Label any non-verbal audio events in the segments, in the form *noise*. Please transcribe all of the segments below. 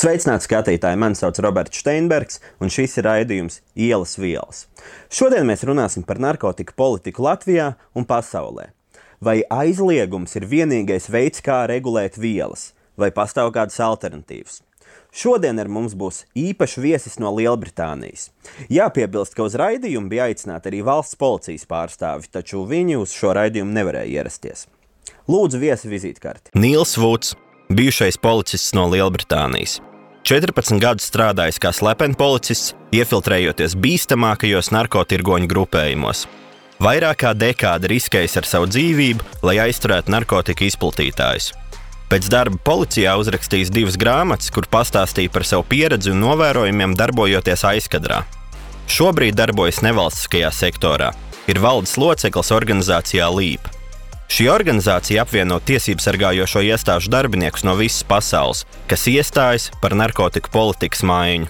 Sveicināti skatītāji! Mani sauc Roberts Steinbergs, un šis ir raidījums Ielas vielas. Šodien mēs runāsim par narkotiku politiku Latvijā un pasaulē. Vai aizliegums ir vienīgais veids, kā regulēt vielas, vai pastāv kādas alternatīvas? Šodien ar mums būs īpašs viesis no Lielbritānijas. Jāpiebilst, ka uz raidījumu bija aicināti arī valsts policijas pārstāvi, taču viņi uz šo raidījumu nevarēja ierasties. Lūdzu, viesi vizītkarti. Nils Vuds, bijušais policists no Lielbritānijas. 14 gadus strādājis kā slepeni policists, iefiltrējoties bīstamākajos narkotirgoņu grupējumos. Vairāk kā dekādi riskējis ar savu dzīvību, lai aizturētu narkotiku izplatītājus. Pēc darba policijā uzrakstījis divas grāmatas, kur pastāstīja par savu pieredzi un novērojumiem darbojoties aizkadrā. Šobrīd darbojas nevalstiskajā sektorā, ir valdes loceklis organizācijā Līpa. Šī organizācija apvieno tiesību sargājošo iestāžu darbiniekus no visas pasaules, kas iestājas par narkotiku politikas mājiņu.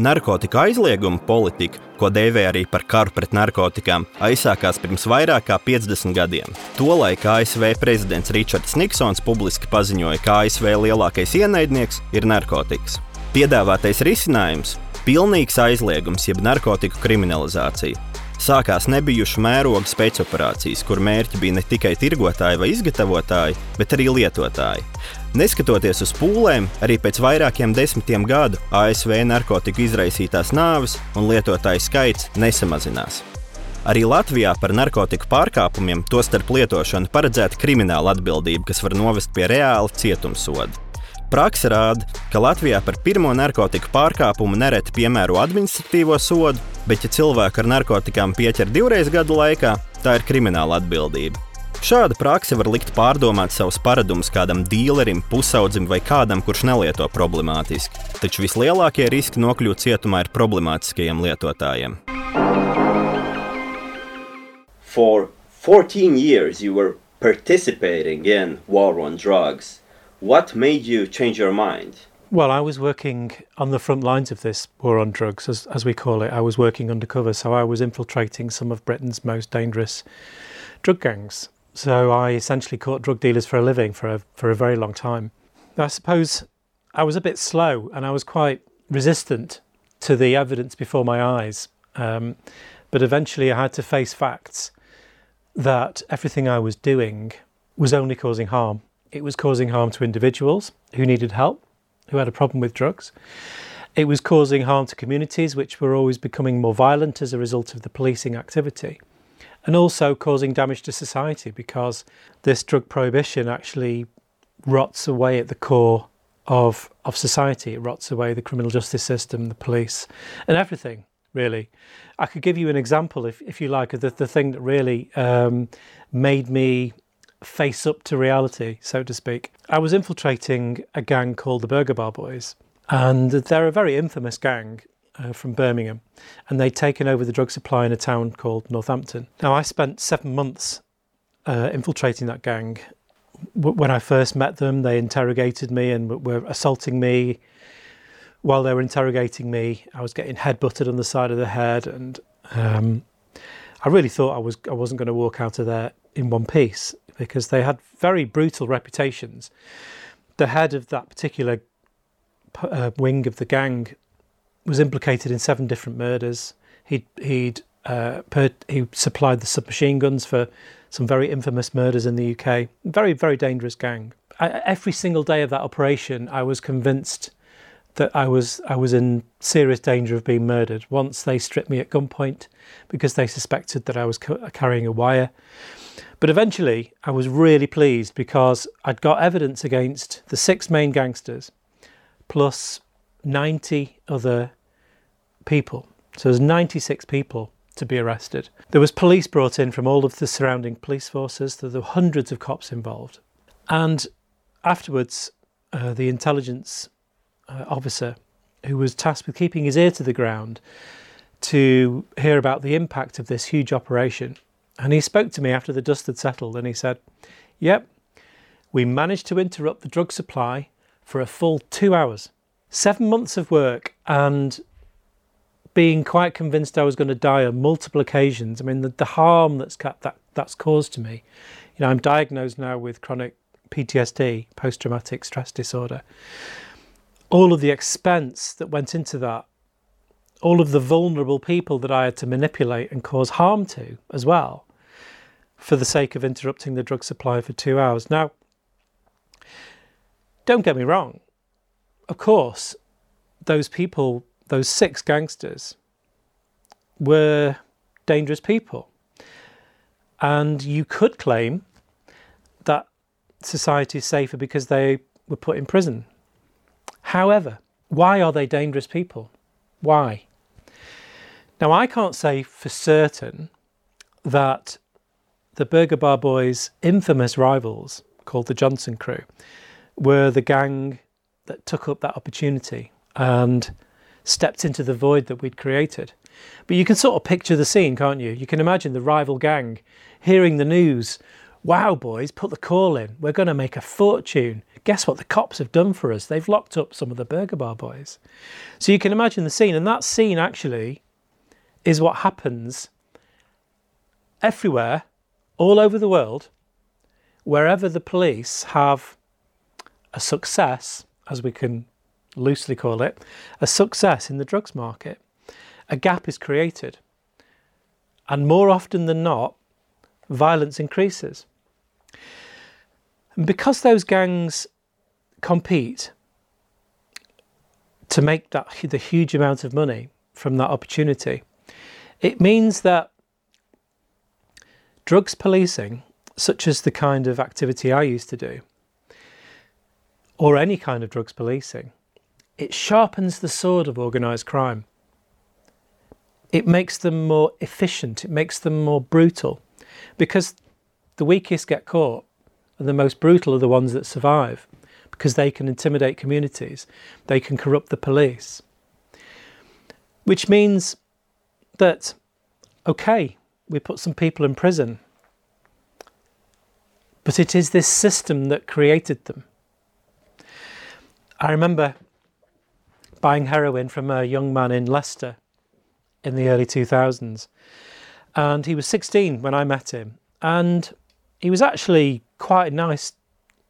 Narkotika aizlieguma politika, ko dēvē arī par karu pret narkotikām, aizsākās pirms vairāk kā 50 gadiem. Tolaik ASV prezidents Ričards Niksons publiski paziņoja, ka ASV lielākais ienaidnieks ir narkotikas. Piedāvātais risinājums - pilnīgs aizliegums jeb narkotiku kriminalizācija sākās nebijušu mēroga spēcoperācijas, kur mērķi bija ne tikai tirgotāji vai izgatavotāji, bet arī lietotāji. Neskatoties uz pūlēm, arī pēc vairākiem desmitiem gadu ASV narkotiku izraisītās nāves un lietotāju skaits nesamazinās. Arī Latvijā par narkotiku pārkāpumiem, tostarp lietošanu, paredzēta krimināla atbildība, kas var novest pie reāla cietumsoda. Praksa rāda, ka Latvijā par pirmo narkotiku pārkāpumu nereti piemēro administratīvo sodu, bet, ja cilvēku ar narkotikām pieķer divreiz gadu laikā, tā ir krimināla atbildība. Šāda praksa var likt pārdomāt savus paradumus kādam dīlerim, pusaudzim vai kādam, kurš nelieto problemātiski. Taču vislielākie riski nokļūt cietumā ir problemātiskajiem lietotājiem. For 14 years you were participating in war on drugs. What made you change your mind? Well, I was working on the front lines of this war on drugs, as, as we call it. I was working undercover, so I was infiltrating some of Britain's most dangerous drug gangs. So I essentially caught drug dealers for a living for a, for a very long time. I suppose I was a bit slow and I was quite resistant to the evidence before my eyes. Um, but eventually I had to face facts that everything I was doing was only causing harm it was causing harm to individuals who needed help, who had a problem with drugs. It was causing harm to communities which were always becoming more violent as a result of the policing activity. And also causing damage to society because this drug prohibition actually rots away at the core of, of society. It rots away the criminal justice system, the police, and everything, really. I could give you an example, if, if you like, of the, the thing that really um, made me face up to reality, so to speak. I was infiltrating a gang called the Burger Bar Boys, and they're a very infamous gang uh, from Birmingham, and they'd taken over the drug supply in a town called Northampton. Now, I spent seven months uh, infiltrating that gang. When I first met them, they interrogated me and were assaulting me. While they were interrogating me, I was getting headbutted on the side of the head, and um, I really thought I was I wasn't going to walk out of there in one piece because they had very brutal reputations. The head of that particular uh, wing of the gang was implicated in seven different murders. He'd, he'd uh, per, he supplied the submachine guns for some very infamous murders in the UK. Very, very dangerous gang. I, every single day of that operation, I was convinced that I was I was in serious danger of being murdered. Once they stripped me at gunpoint because they suspected that I was carrying a wire. But eventually, I was really pleased because I'd got evidence against the six main gangsters plus 90 other people. So there's 96 people to be arrested. There was police brought in from all of the surrounding police forces. There were hundreds of cops involved. And afterwards, uh, the intelligence uh, officer who was tasked with keeping his ear to the ground to hear about the impact of this huge operation and he spoke to me after the dust had settled and he said, Yep, we managed to interrupt the drug supply for a full two hours. Seven months of work and being quite convinced I was going to die on multiple occasions. I mean, the, the harm that's, that, that's caused to me. You know, I'm diagnosed now with chronic PTSD, post traumatic stress disorder, all of the expense that went into that, all of the vulnerable people that I had to manipulate and cause harm to as well, for the sake of interrupting the drug supply for two hours. Now, don't get me wrong, of course, those people, those six gangsters, were dangerous people. And you could claim that society is safer because they were put in prison. However, why are they dangerous people? Why? Now, I can't say for certain that the Burger Bar Boys' infamous rivals, called the Johnson Crew, were the gang that took up that opportunity and stepped into the void that we'd created. But you can sort of picture the scene, can't you? You can imagine the rival gang hearing the news. Wow, boys, put the call in. We're going to make a fortune. Guess what the cops have done for us? They've locked up some of the Burger Bar boys. So you can imagine the scene. And that scene actually is what happens everywhere, all over the world, wherever the police have a success, as we can loosely call it, a success in the drugs market a gap is created. And more often than not, violence increases. And because those gangs compete to make that the huge amount of money from that opportunity, it means that drugs policing, such as the kind of activity I used to do, or any kind of drugs policing, it sharpens the sword of organised crime. It makes them more efficient, it makes them more brutal. Because the weakest get caught and the most brutal are the ones that survive because they can intimidate communities, they can corrupt the police. Which means that, okay, we put some people in prison, but it is this system that created them. I remember buying heroin from a young man in Leicester in the early 2000s. And he was 16 when I met him. And he was actually quite a nice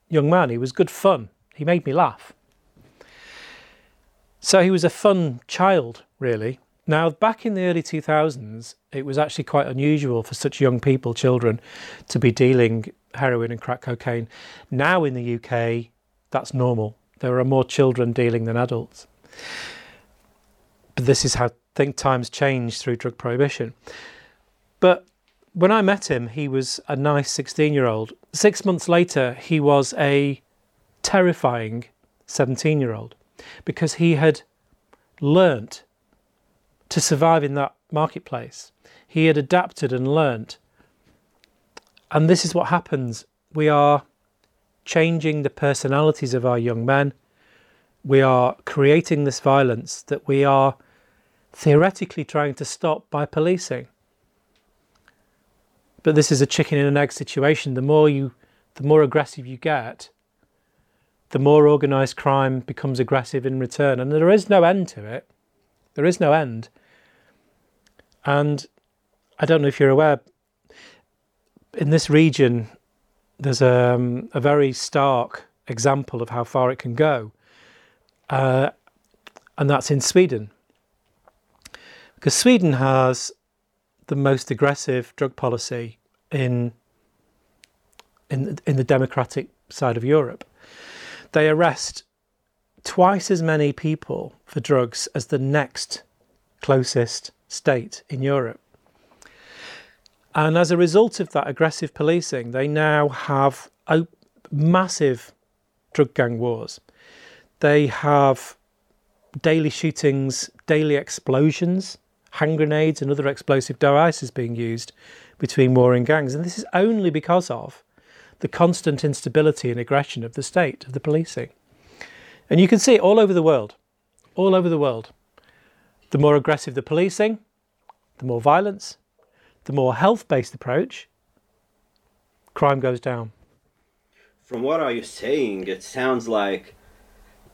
young man. He was good fun. He made me laugh. So he was a fun child, really. Now, back in the early 2000s, it was actually quite unusual for such young people, children, to be dealing heroin and crack cocaine. Now in the UK, that's normal. There are more children dealing than adults. But this is how think times changed through drug prohibition. But when I met him, he was a nice 16 year old. Six months later, he was a terrifying 17 year old because he had learnt to survive in that marketplace. He had adapted and learnt. And this is what happens. We are changing the personalities of our young men. We are creating this violence that we are theoretically trying to stop by policing. But this is a chicken and an egg situation. The more you, the more aggressive you get, the more organised crime becomes aggressive in return, and there is no end to it. There is no end. And I don't know if you're aware, in this region, there's a, um, a very stark example of how far it can go, uh, and that's in Sweden. Because Sweden has the most aggressive drug policy in in in the democratic side of Europe. They arrest twice as many people for drugs as the next closest state in Europe. And as a result of that aggressive policing, they now have massive drug gang wars. They have daily shootings, daily explosions hand grenades and other explosive devices being used between warring gangs. And this is only because of the constant instability and aggression of the state, of the policing. And you can see it all over the world, all over the world. The more aggressive the policing, the more violence, the more health based approach, crime goes down. From what are you saying, it sounds like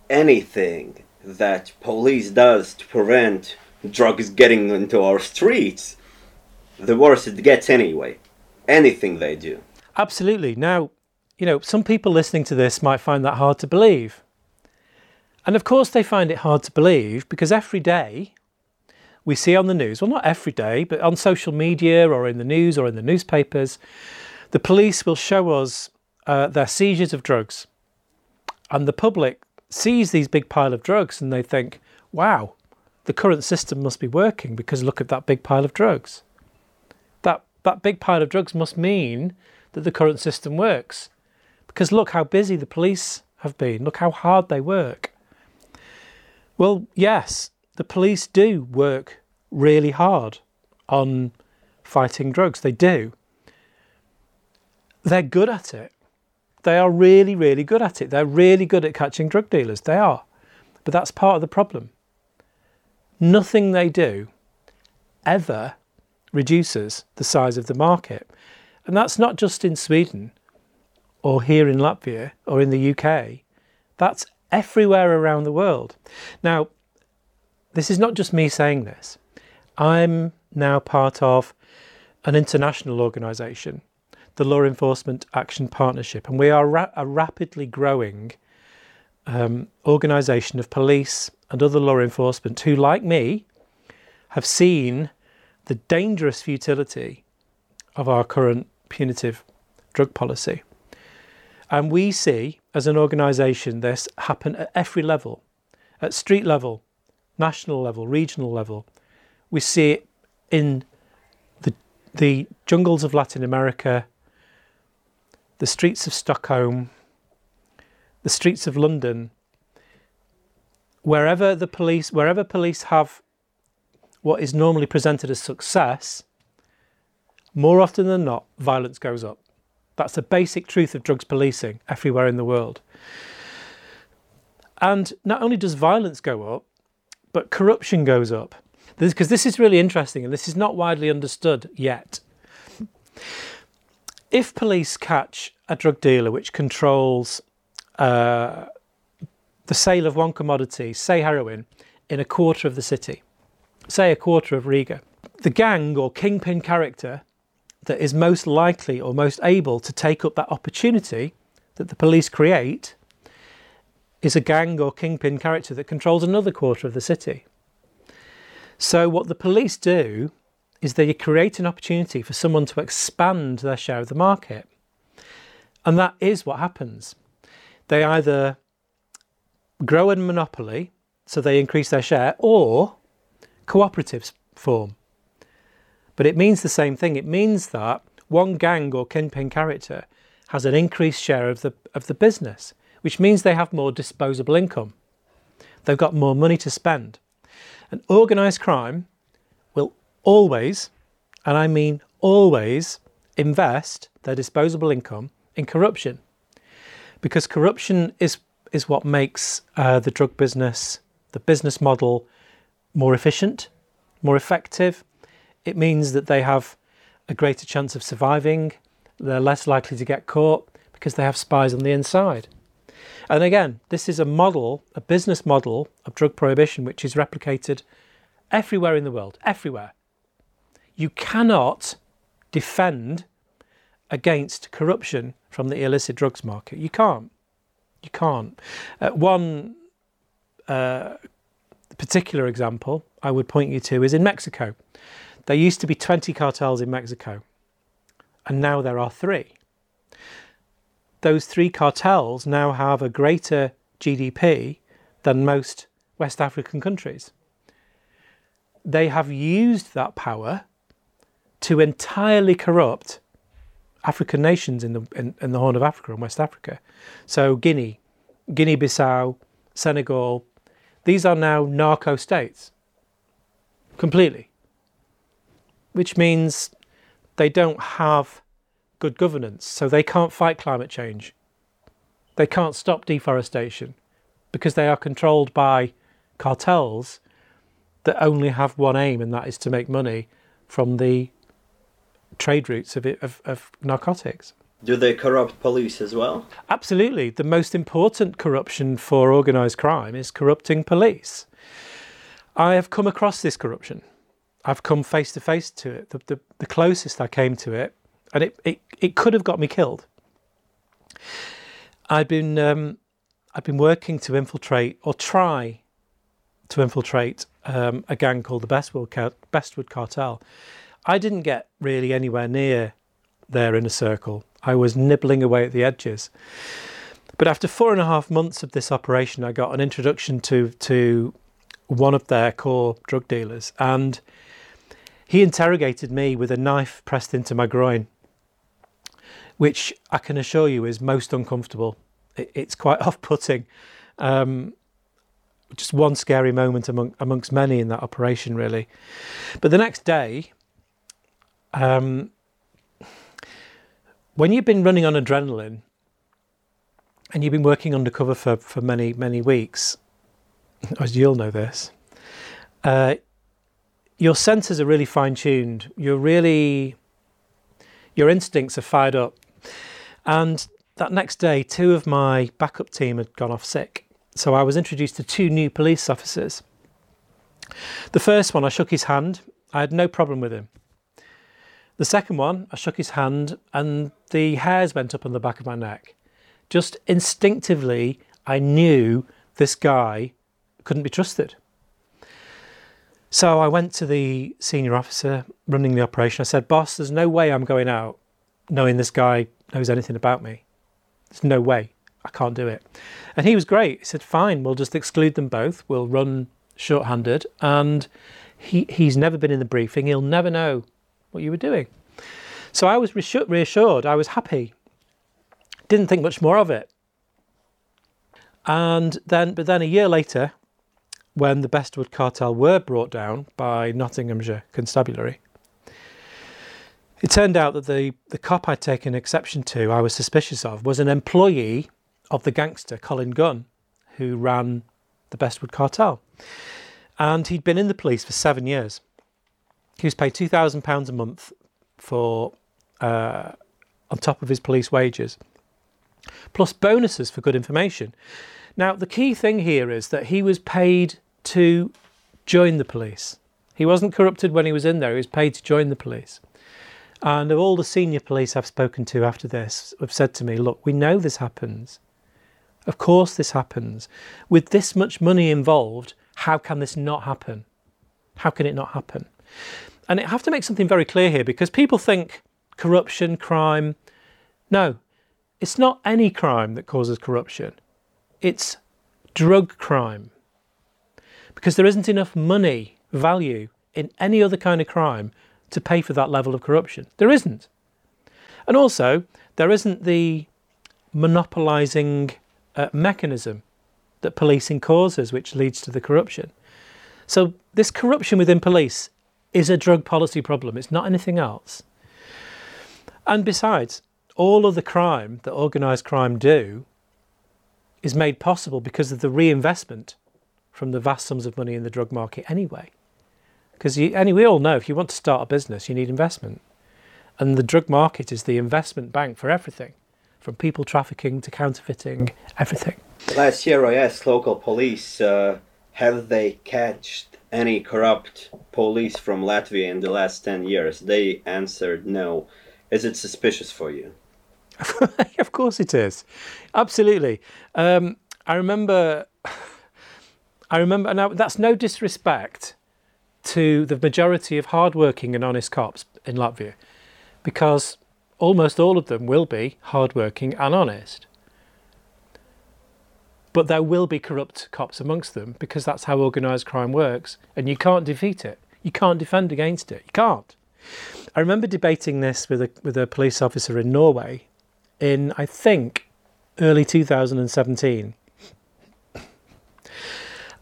anything that police does to prevent drugs getting into our streets, the worse it gets anyway. Anything they do. Absolutely. Now, you know, some people listening to this might find that hard to believe. And of course, they find it hard to believe because every day we see on the news, well, not every day, but on social media or in the news or in the newspapers, the police will show us uh, their seizures of drugs. And the public sees these big pile of drugs and they think, wow, the current system must be working because look at that big pile of drugs. That, big pile of drugs must mean that the current system works. Because look how busy the police have been, look how hard they work. Well, yes, the police do work really hard on fighting drugs. They do. They're good at it. They are really, really good at it. They're really good at catching drug dealers. They are. But that's part of the problem. Nothing they do ever reduces the size of the market. And that's not just in Sweden or here in Latvia or in the UK. That's everywhere around the world. Now, this is not just me saying this. I'm now part of an international organisation the Law Enforcement Action Partnership, and we are ra- a rapidly growing um, organisation of police and other law enforcement who, like me, have seen the dangerous futility of our current punitive drug policy. And we see, as an organisation, this happen at every level at street level, national level, regional level. We see it in the, the jungles of Latin America, the streets of Stockholm, the streets of London, wherever the police, wherever police have what is normally presented as success, more often than not, violence goes up. That's the basic truth of drugs policing everywhere in the world. And not only does violence go up, but corruption goes up. Because this is really interesting and this is not widely understood yet if police catch a drug dealer which controls uh, the sale of one commodity, say heroin, in a quarter of the city, say a quarter of Riga, the gang or kingpin character that is most likely or most able to take up that opportunity that the police create is a gang or kingpin character that controls another quarter of the city. So, what the police do is they create an opportunity for someone to expand their share of the market. And that is what happens. They either grow a monopoly, so they increase their share, or cooperatives form. But it means the same thing. It means that one gang or kingpin character has an increased share of the, of the business, which means they have more disposable income. They've got more money to spend. And organised crime will always, and I mean always, invest their disposable income in corruption. Because corruption is, is what makes uh, the drug business, the business model, more efficient, more effective. It means that they have a greater chance of surviving, they're less likely to get caught because they have spies on the inside. And again, this is a model, a business model of drug prohibition, which is replicated everywhere in the world, everywhere you cannot defend against corruption from the illicit drugs market. You can't. You can't. Uh, one uh, particular example I would point you to is in Mexico. There used to be 20 cartels in Mexico, and now there are three. Those three cartels now have a greater GDP than most West African countries. They have used that power to entirely corrupt African nations in the in, in the Horn of Africa and West Africa. So Guinea, Guinea-Bissau, Senegal, these are now narco states completely, which means they don't have good governance, so they can't fight climate change. They can't stop deforestation because they are controlled by cartels that only have one aim, and that is to make money from the trade routes of, it, of, of narcotics. Do they corrupt police as well? Absolutely. The most important corruption for organised crime is corrupting police. I have come across this corruption. I've come face to face to it. The, the, the, closest I came to it, and it, it, it could have got me killed. I've been um, I'd been working to infiltrate or try to infiltrate um, a gang called the Bestwood, Bestwood Cartel. I didn't get really anywhere near there in a circle. I was nibbling away at the edges. But after four and a half months of this operation, I got an introduction to to one of their core drug dealers, and he interrogated me with a knife pressed into my groin, which I can assure you is most uncomfortable. it's quite *laughs* off-putting. Um, just one scary moment among, amongst many in that operation, really. But the next day, um, when you've been running on adrenaline and you've been working undercover for, for many, many weeks, *laughs* as you'll know this, uh, your senses are really fine tuned. You're really, your instincts are fired up. And that next day, two of my backup team had gone off sick. So I was introduced to two new police officers. The first one, I shook his hand. I had no problem with him. The second one, I shook his hand and the hairs went up on the back of my neck. Just instinctively, I knew this guy couldn't be trusted. So I went to the senior officer running the operation. I said, Boss, there's no way I'm going out knowing this guy knows anything about me. There's no way. I can't do it. And he was great. He said, fine, we'll just exclude them both. We'll run short-handed. And he, he's never been in the briefing. He'll never know what you were doing. So I was reassured. I was happy. Didn't think much more of it. And then, but then a year later, when the Bestwood cartel were brought down by Nottinghamshire Constabulary, it turned out that the, the cop I'd taken exception to, I was suspicious of, was an employee of the gangster Colin Gunn, who ran the Bestwood cartel. And he'd been in the police for seven years. He was paid £2,000 a month for uh, on top of his police wages, plus bonuses for good information. Now, the key thing here is that he was paid to join the police. He wasn't corrupted when he was in there, he was paid to join the police. And of all the senior police I've spoken to after this have said to me, look, we know this happens. Of course, this happens. With this much money involved, how can this not happen? How can it not happen? And I have to make something very clear here because people think corruption, crime. No, it's not any crime that causes corruption, it's drug crime. Because there isn't enough money, value in any other kind of crime to pay for that level of corruption. There isn't. And also, there isn't the monopolising uh, mechanism that policing causes, which leads to the corruption. So, this corruption within police is a drug policy problem, it's not anything else. And besides, all of the crime that organised crime do is made possible because of the reinvestment from the vast sums of money in the drug market anyway. Because any, we all know if you want to start a business, you need investment. And the drug market is the investment bank for everything from people trafficking to counterfeiting, everything. Last year, I asked local police uh, have they catched any corrupt police from Latvia in the last 10 years. They answered no. Is it suspicious for you? *laughs* of course it is. Absolutely. Um, I remember. *sighs* I remember. Now that's no disrespect to the majority of hardworking and honest cops in Latvia, because almost all of them will be hardworking and honest. But there will be corrupt cops amongst them because that's how organised crime works, and you can't defeat it. You can't defend against it. You can't. I remember debating this with a with a police officer in Norway, in I think early 2017.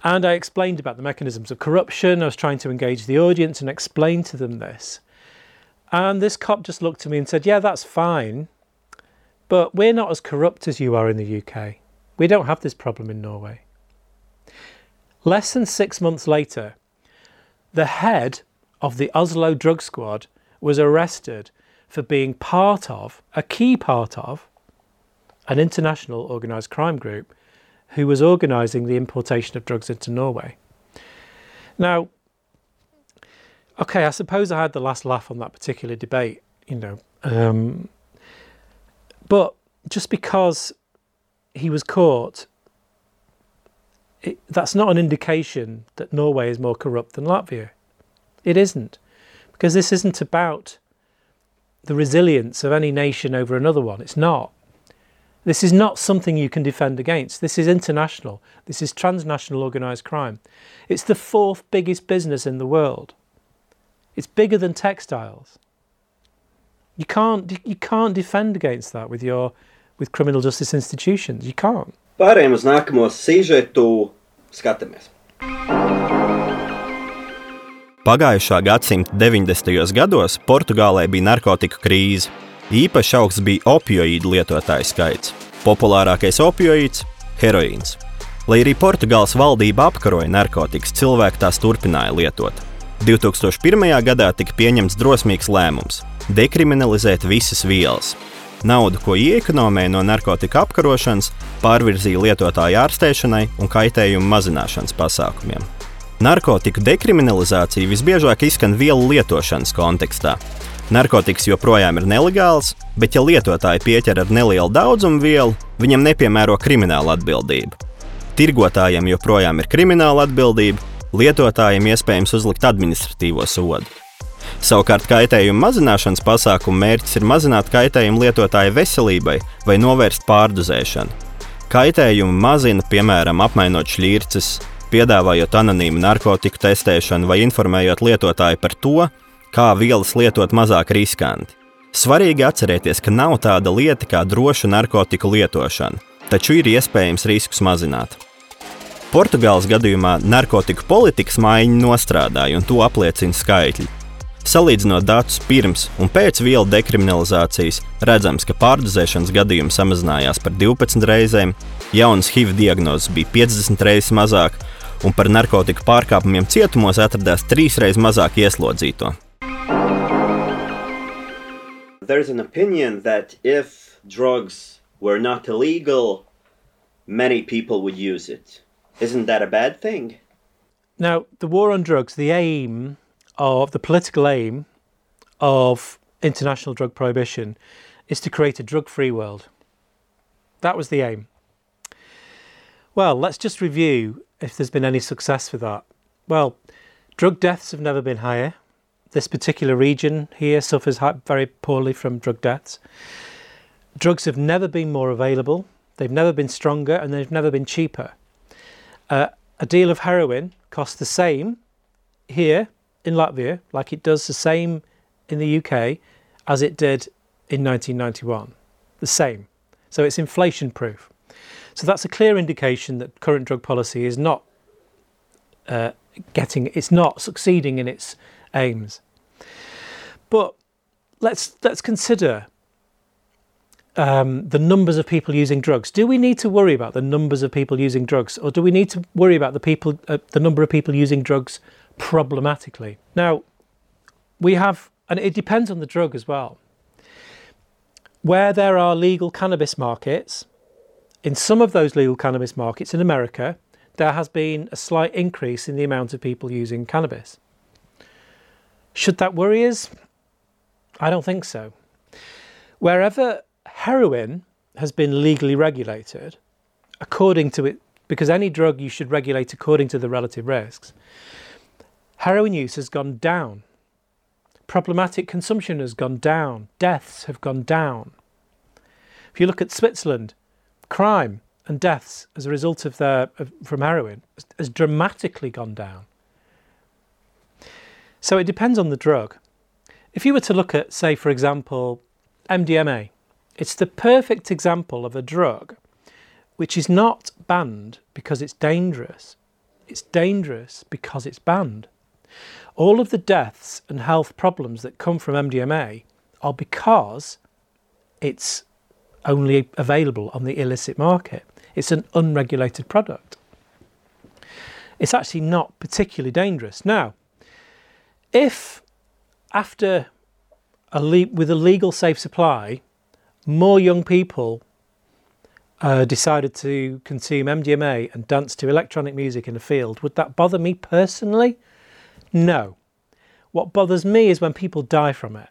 And I explained about the mechanisms of corruption. I was trying to engage the audience and explain to them this. And this cop just looked at me and said, Yeah, that's fine, but we're not as corrupt as you are in the UK. We don't have this problem in Norway. Less than six months later, the head of the Oslo drug squad was arrested for being part of, a key part of, an international organised crime group who was organising the importation of drugs into Norway. Now, okay, I suppose I had the last laugh on that particular debate, you know. Um, but just because he was caught, it, that's not an indication that Norway is more corrupt than Latvia. It isn't, because this isn't about the resilience of any nation over another one. It's not. This is not something you can defend against. This is international. This is transnational organised crime. It's the fourth biggest business in the world. It's bigger than textiles. You can't you can't defend against that with your with criminal justice institutions. You can't. Pārējiem uz nākamo sižetu skatāmies. Pagājušā gadsimta 90. gados Portugālē bija narkotiku krīze. Īpaši augsts bija opioīdu lietotāju skaits. Populārākais opioīds - heroīns. Lai arī Portugāles valdība apkaroja narkotikas, cilvēki tās turpināja lietot. 2001. gadā tika pieņemts drosmīgs lēmums - dekriminalizēt visas vielas. Naudu, ko iekonomēja no narkotika apkarošanas, pārvirzīja lietotāju ārstēšanai un kaitējumu mazināšanas pasākumiem. Narkotiku dekriminalizācija visbiežāk izskan vielu lietošanas kontekstā. Narkotikas joprojām ir nelegāls, bet ja lietotāji pieķer ar nelielu daudzumu vielu, viņam nepiemēro krimināla atbildība. Tirgotājiem joprojām ir krimināla atbildība, lietotājiem iespējams uzlikt administratīvo sodu. Savukārt kaitējuma mazināšanas pasākumu mērķis ir mazināt kaitējumu lietotāja veselībai vai novērst pārdozēšanu. Kaitējumu mazina piemēram apmainot šķirces, piedāvājot anonīmu narkotiku testēšanu vai informējot lietotāju par to, kā vielas lietot mazāk riskanti. Svarīgi atcerēties, ka nav tāda lieta kā droša narkotiku lietošana, taču ir iespējams riskus mazināt. Portugāles gadījumā narkotiku politikas maiņa nostrādāja, un to apliecina skaitļi. Salīdzinot datus pirms un pēc vielu dekriminalizācijas, redzams, ka pārdozēšanas gadījumu samazinājās par 12 reizēm, jaunas HIV diagnozes bija 50 reizes mazāk, un par narkotiku pārkāpumiem cietumos atradās trīs reizes mazāk ieslodzīto. There's an opinion that if drugs were not illegal, many people would use it. Isn't that a bad thing? Now, the war on drugs, the aim of the political aim of international drug prohibition is to create a drug free world. That was the aim. Well, let's just review if there's been any success with that. Well, drug deaths have never been higher. This particular region here suffers very poorly from drug deaths. Drugs have never been more available, they've never been stronger, and they've never been cheaper. Uh, a deal of heroin costs the same here in Latvia, like it does the same in the UK as it did in 1991. The same. So it's inflation proof. So that's a clear indication that current drug policy is not uh, getting, it's not succeeding in its aims. But let's let's consider um, the numbers of people using drugs. Do we need to worry about the numbers of people using drugs, or do we need to worry about the people, uh, the number of people using drugs problematically? Now, we have, and it depends on the drug as well. Where there are legal cannabis markets, in some of those legal cannabis markets in America, there has been a slight increase in the amount of people using cannabis. Should that worry us? I don't think so. Wherever heroin has been legally regulated according to it, because any drug you should regulate according to the relative risks. Heroin use has gone down. Problematic consumption has gone down. Deaths have gone down. If you look at Switzerland, crime and deaths as a result of their of, from heroin has dramatically gone down. So it depends on the drug. If you were to look at, say, for example, MDMA, it's the perfect example of a drug which is not banned because it's dangerous. It's dangerous because it's banned. All of the deaths and health problems that come from MDMA are because it's only available on the illicit market. It's an unregulated product. It's actually not particularly dangerous. Now, if after a le- with a legal safe supply, more young people uh, decided to consume MDMA and dance to electronic music in a field, would that bother me personally? No. What bothers me is when people die from it.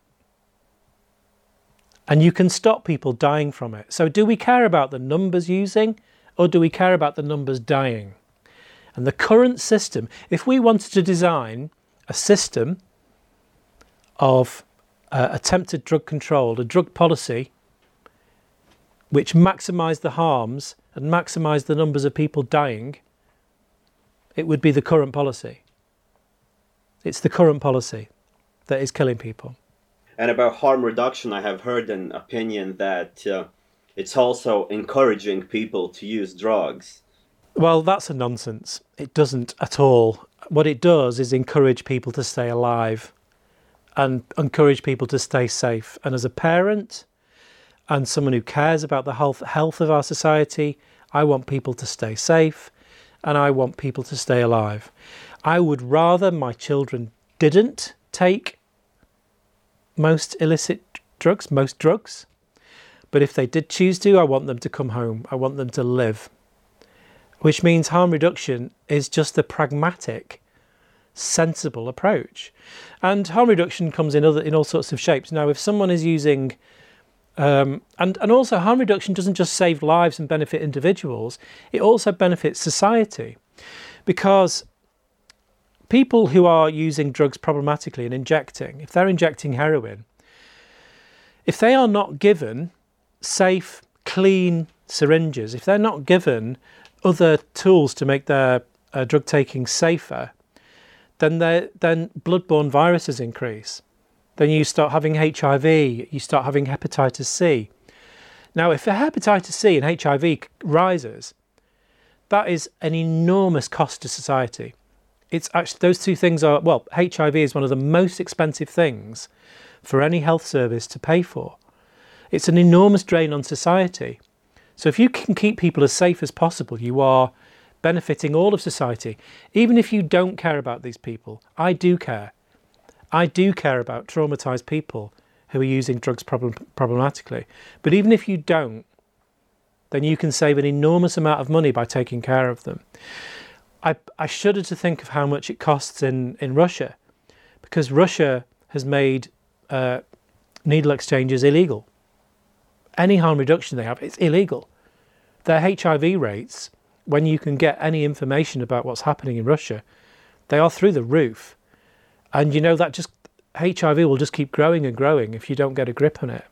And you can stop people dying from it. So, do we care about the numbers using or do we care about the numbers dying? And the current system, if we wanted to design a system of uh, attempted drug control, a drug policy which maximised the harms and maximised the numbers of people dying, it would be the current policy. It's the current policy that is killing people. And about harm reduction, I have heard an opinion that uh, it's also encouraging people to use drugs. Well, that's a nonsense. It doesn't at all. What it does is encourage people to stay alive and encourage people to stay safe. And as a parent and someone who cares about the health, health of our society, I want people to stay safe and I want people to stay alive. I would rather my children didn't take most illicit drugs, most drugs. But if they did choose to, I want them to come home. I want them to live. Which means harm reduction is just a pragmatic, sensible approach. And harm reduction comes in other in all sorts of shapes. Now, if someone is using um, and, and also harm reduction doesn't just save lives and benefit individuals, it also benefits society. Because people who are using drugs problematically and injecting, if they're injecting heroin, if they are not given safe, clean syringes, if they're not given other tools to make their uh, drug taking safer, then then bloodborne viruses increase. Then you start having HIV, you start having hepatitis C. Now, if hepatitis C and HIV rises, that is an enormous cost to society it's actually those two things are well hiv is one of the most expensive things for any health service to pay for. It's an enormous drain on society. So if you can keep people as safe as possible you are benefiting all of society. Even if you don't care about these people i do care. I do care about traumatized people who are using drugs problem- problematically. But even if you don't then you can save an enormous amount of money by taking care of them I, I shudder to think of how much it costs in, in Russia because Russia has made uh, needle exchanges illegal. Any harm reduction they have, it's illegal. Their HIV rates, when you can get any information about what's happening in Russia, they are through the roof. And you know that just HIV will just keep growing and growing if you don't get a grip on it.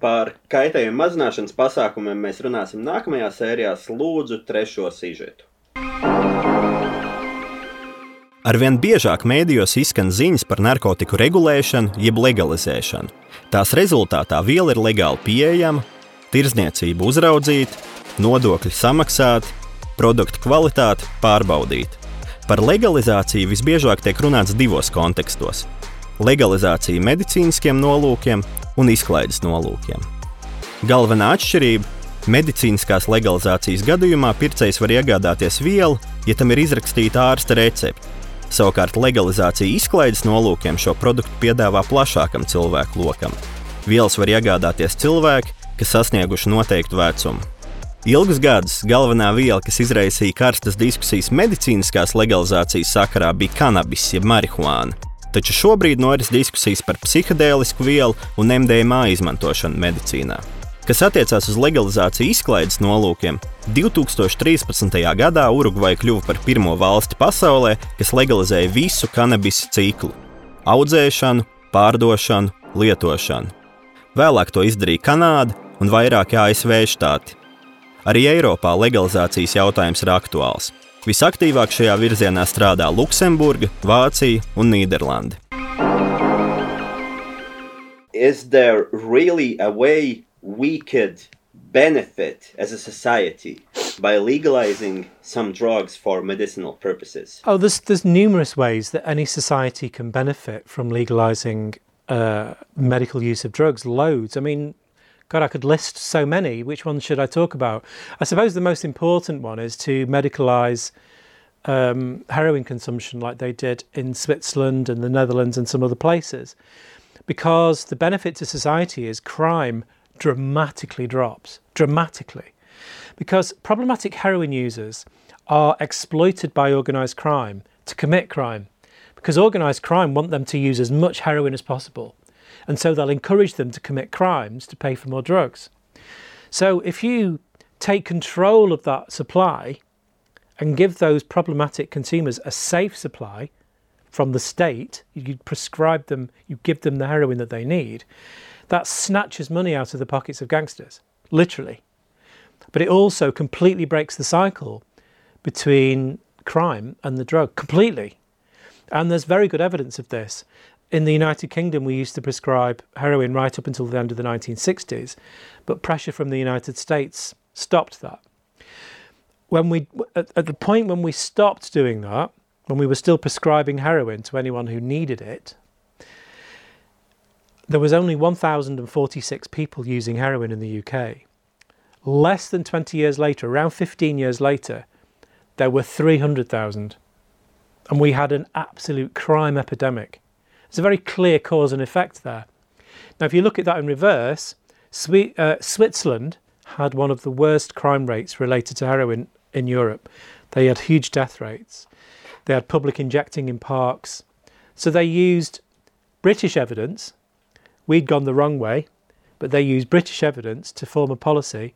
Par kaitējumu mazināšanas pasākumiem mēs runāsim nākamajā sērijā. Trešo sižetu. Arvien biežāk mēdījos izskan ziņas par narkotiku regulēšanu, jeb legalizēšanu. Tās rezultātā viela ir legāli pieejama, tirdzniecība uzraudzīta, nodokļi samaksāti, produktu kvalitāte pārbaudīta. Par legalizāciju visbiežāk tiek runāts divos kontekstos - legalizācija medicīniskiem nolūkiem un izklaides nolūkiem. Galvenā atšķirība - medicīniskās legalizācijas gadījumā pircējs var iegādāties vielu, ja tam ir izrakstīta ārsta recepte Savukārt legalizācija izklaides nolūkiem šo produktu piedāvā plašākam cilvēku lokam. Vielas var iegādāties cilvēki, kas sasnieguši noteiktu vecumu. Ilgus gadus galvenā viela, kas izraisīja karstas diskusijas medicīniskās legalizācijas sakarā, bija kanabis, jeb marihuāna. Taču šobrīd noris diskusijas par psihedēlisku vielu un MDMA izmantošanu medicīnā. Kas attiecās uz legalizāciju izklaides nolūkiem, 2013. gadā Urugvaja kļuva par pirmo valsti pasaulē, kas legalizēja visu kanabisa ciklu - audzēšanu, pārdošanu, lietošanu. Vēlāk to izdarīja Kanāda un vairāki ASV štāti. Arī Eiropā legalizācijas jautājums ir aktuāls. Visaktīvāk šajā virzienā strādā Luksemburga, Vācija un Nīderlanda. Is there really a way we could benefit as a society by legalizing some drugs for medicinal purposes? Oh, there's there's numerous ways that any society can benefit from legalizing uh, medical use of drugs. Loads. I mean, God, I could list so many. Which one should I talk about? I suppose the most important one is to medicalize um, heroin consumption, like they did in Switzerland and the Netherlands and some other places, because the benefit to society is crime dramatically drops. Dramatically. Because problematic heroin users are exploited by organised crime to commit crime. Because organised crime want them to use as much heroin as possible. And so they'll encourage them to commit crimes to pay for more drugs. So if you take control of that supply and give those problematic consumers a safe supply from the state, you prescribe them, you give them the heroin that they need, that snatches money out of the pockets of gangsters, literally. But it also completely breaks the cycle between crime and the drug, completely. And there's very good evidence of this. In the United Kingdom, we used to prescribe heroin right up until the end of the 1960s, but pressure from the United States stopped that. When we, at, at the point when we stopped doing that, when we were still prescribing heroin to anyone who needed it, there was only 1,046 people using heroin in the UK. Less than 20 years later, around 15 years later, there were 300,000. And we had an absolute crime epidemic. It's a very clear cause and effect there. Now, if you look at that in reverse, uh, Switzerland had one of the worst crime rates related to heroin in Europe. They had huge death rates. They had public injecting in parks. So they used British evidence. We'd gone the wrong way, but they used British evidence to form a policy.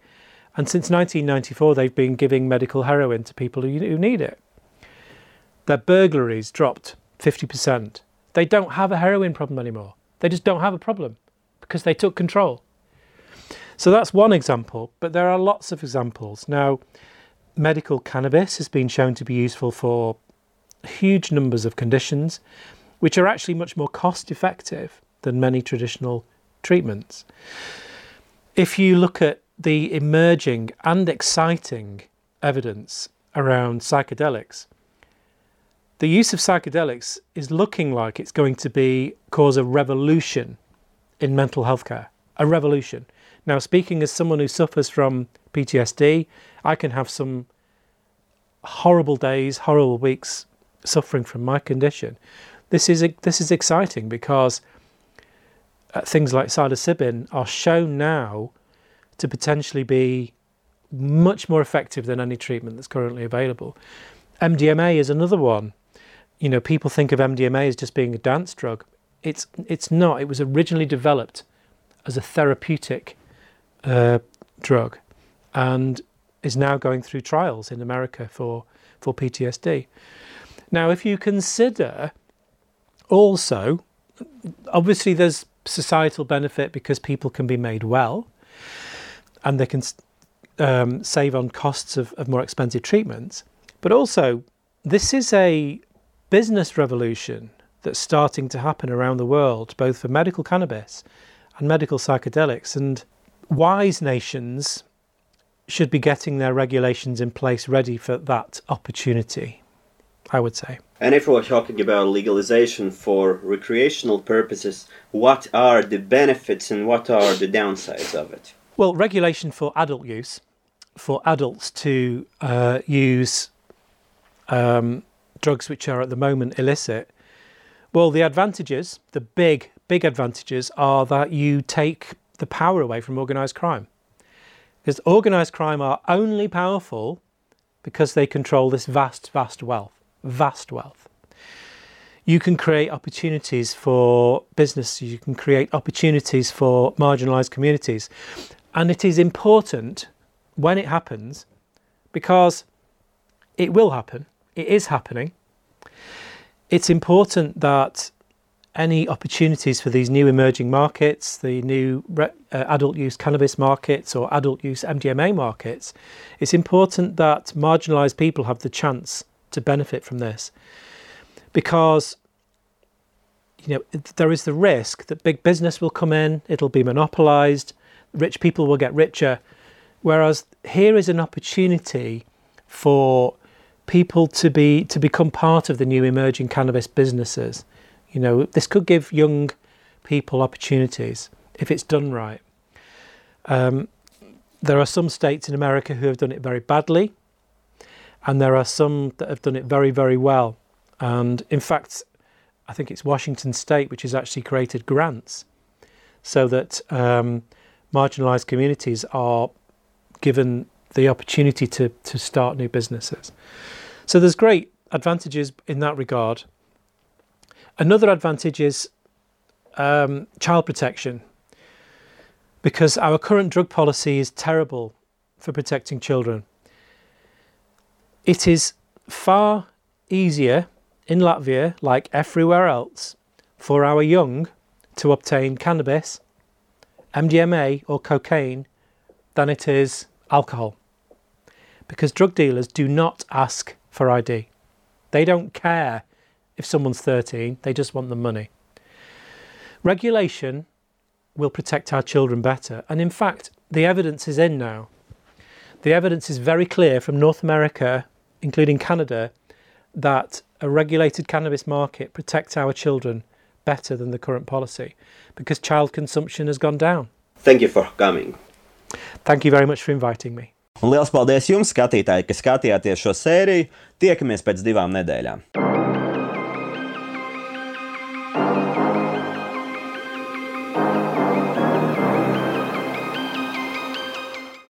And since 1994, they've been giving medical heroin to people who, need it. Their burglaries dropped 50%. They don't have a heroin problem anymore. They just don't have a problem because they took control. So that's one example, but there are lots of examples. Now, medical cannabis has been shown to be useful for huge numbers of conditions, which are actually much more cost effective than many traditional treatments. If you look at the emerging and exciting evidence around psychedelics, the use of psychedelics is looking like it's going to be cause a revolution in mental health care. A revolution. Now, speaking as someone who suffers from PTSD, I can have some horrible days, horrible weeks suffering from my condition. This is this is exciting because uh, things like psilocybin are shown now to potentially be much more effective than any treatment that's currently available. MDMA is another one. You know, people think of MDMA as just being a dance drug. It's it's not. It was originally developed as a therapeutic uh, drug, and is now going through trials in America for for PTSD. Now, if you consider also, obviously, there's societal benefit because people can be made well and they can um, save on costs of, of more expensive treatments. But also, this is a business revolution that's starting to happen around the world, both for medical cannabis and medical psychedelics. And wise nations should be getting their regulations in place ready for that opportunity. I would say. And if we're talking about legalization for recreational purposes, what are the benefits and what are the downsides of it? Well, regulation for adult use, for adults to uh, use um, drugs which are at the moment illicit. Well, the advantages, the big, big advantages, are that you take the power away from organised crime. Because organised crime are only powerful because they control this vast, vast wealth vast wealth. You can create opportunities for business, you can create opportunities for marginalised communities. And it is important when it happens because it will happen, it is happening. It's important that any opportunities for these new emerging markets, the new uh, adult use cannabis markets or adult use MDMA markets, it's important that marginalised people have the chance to benefit from this. Because you know there is the risk that big business will come in it'll be monopolized rich people will get richer whereas here is an opportunity for people to be to become part of the new emerging cannabis businesses. You know this could give young people opportunities if it's done right. Um, there are some states in America who have done it very badly and there are some that have done it very, very well. And in fact, I think it's Washington State which has actually created grants so that um, marginalised communities are given the opportunity to, to start new businesses. So there's great advantages in that regard. Another advantage is um, child protection because our current drug policy is terrible for protecting children. It is far easier in Latvia, like everywhere else, for our young to obtain cannabis, MDMA, or cocaine than it is alcohol. Because drug dealers do not ask for ID. They don't care if someone's 13, they just want the money. Regulation will protect our children better. And in fact, the evidence is in now. The evidence is very clear from North America, including Canada, that a regulated cannabis market protects our children better than the current policy because child consumption has gone down. Thank you for coming. Thank you very much for inviting me. Un liels paldies jums, skatītāji, ka skatījāties šo sēriju. Tiekamies pēc divām nedēļām.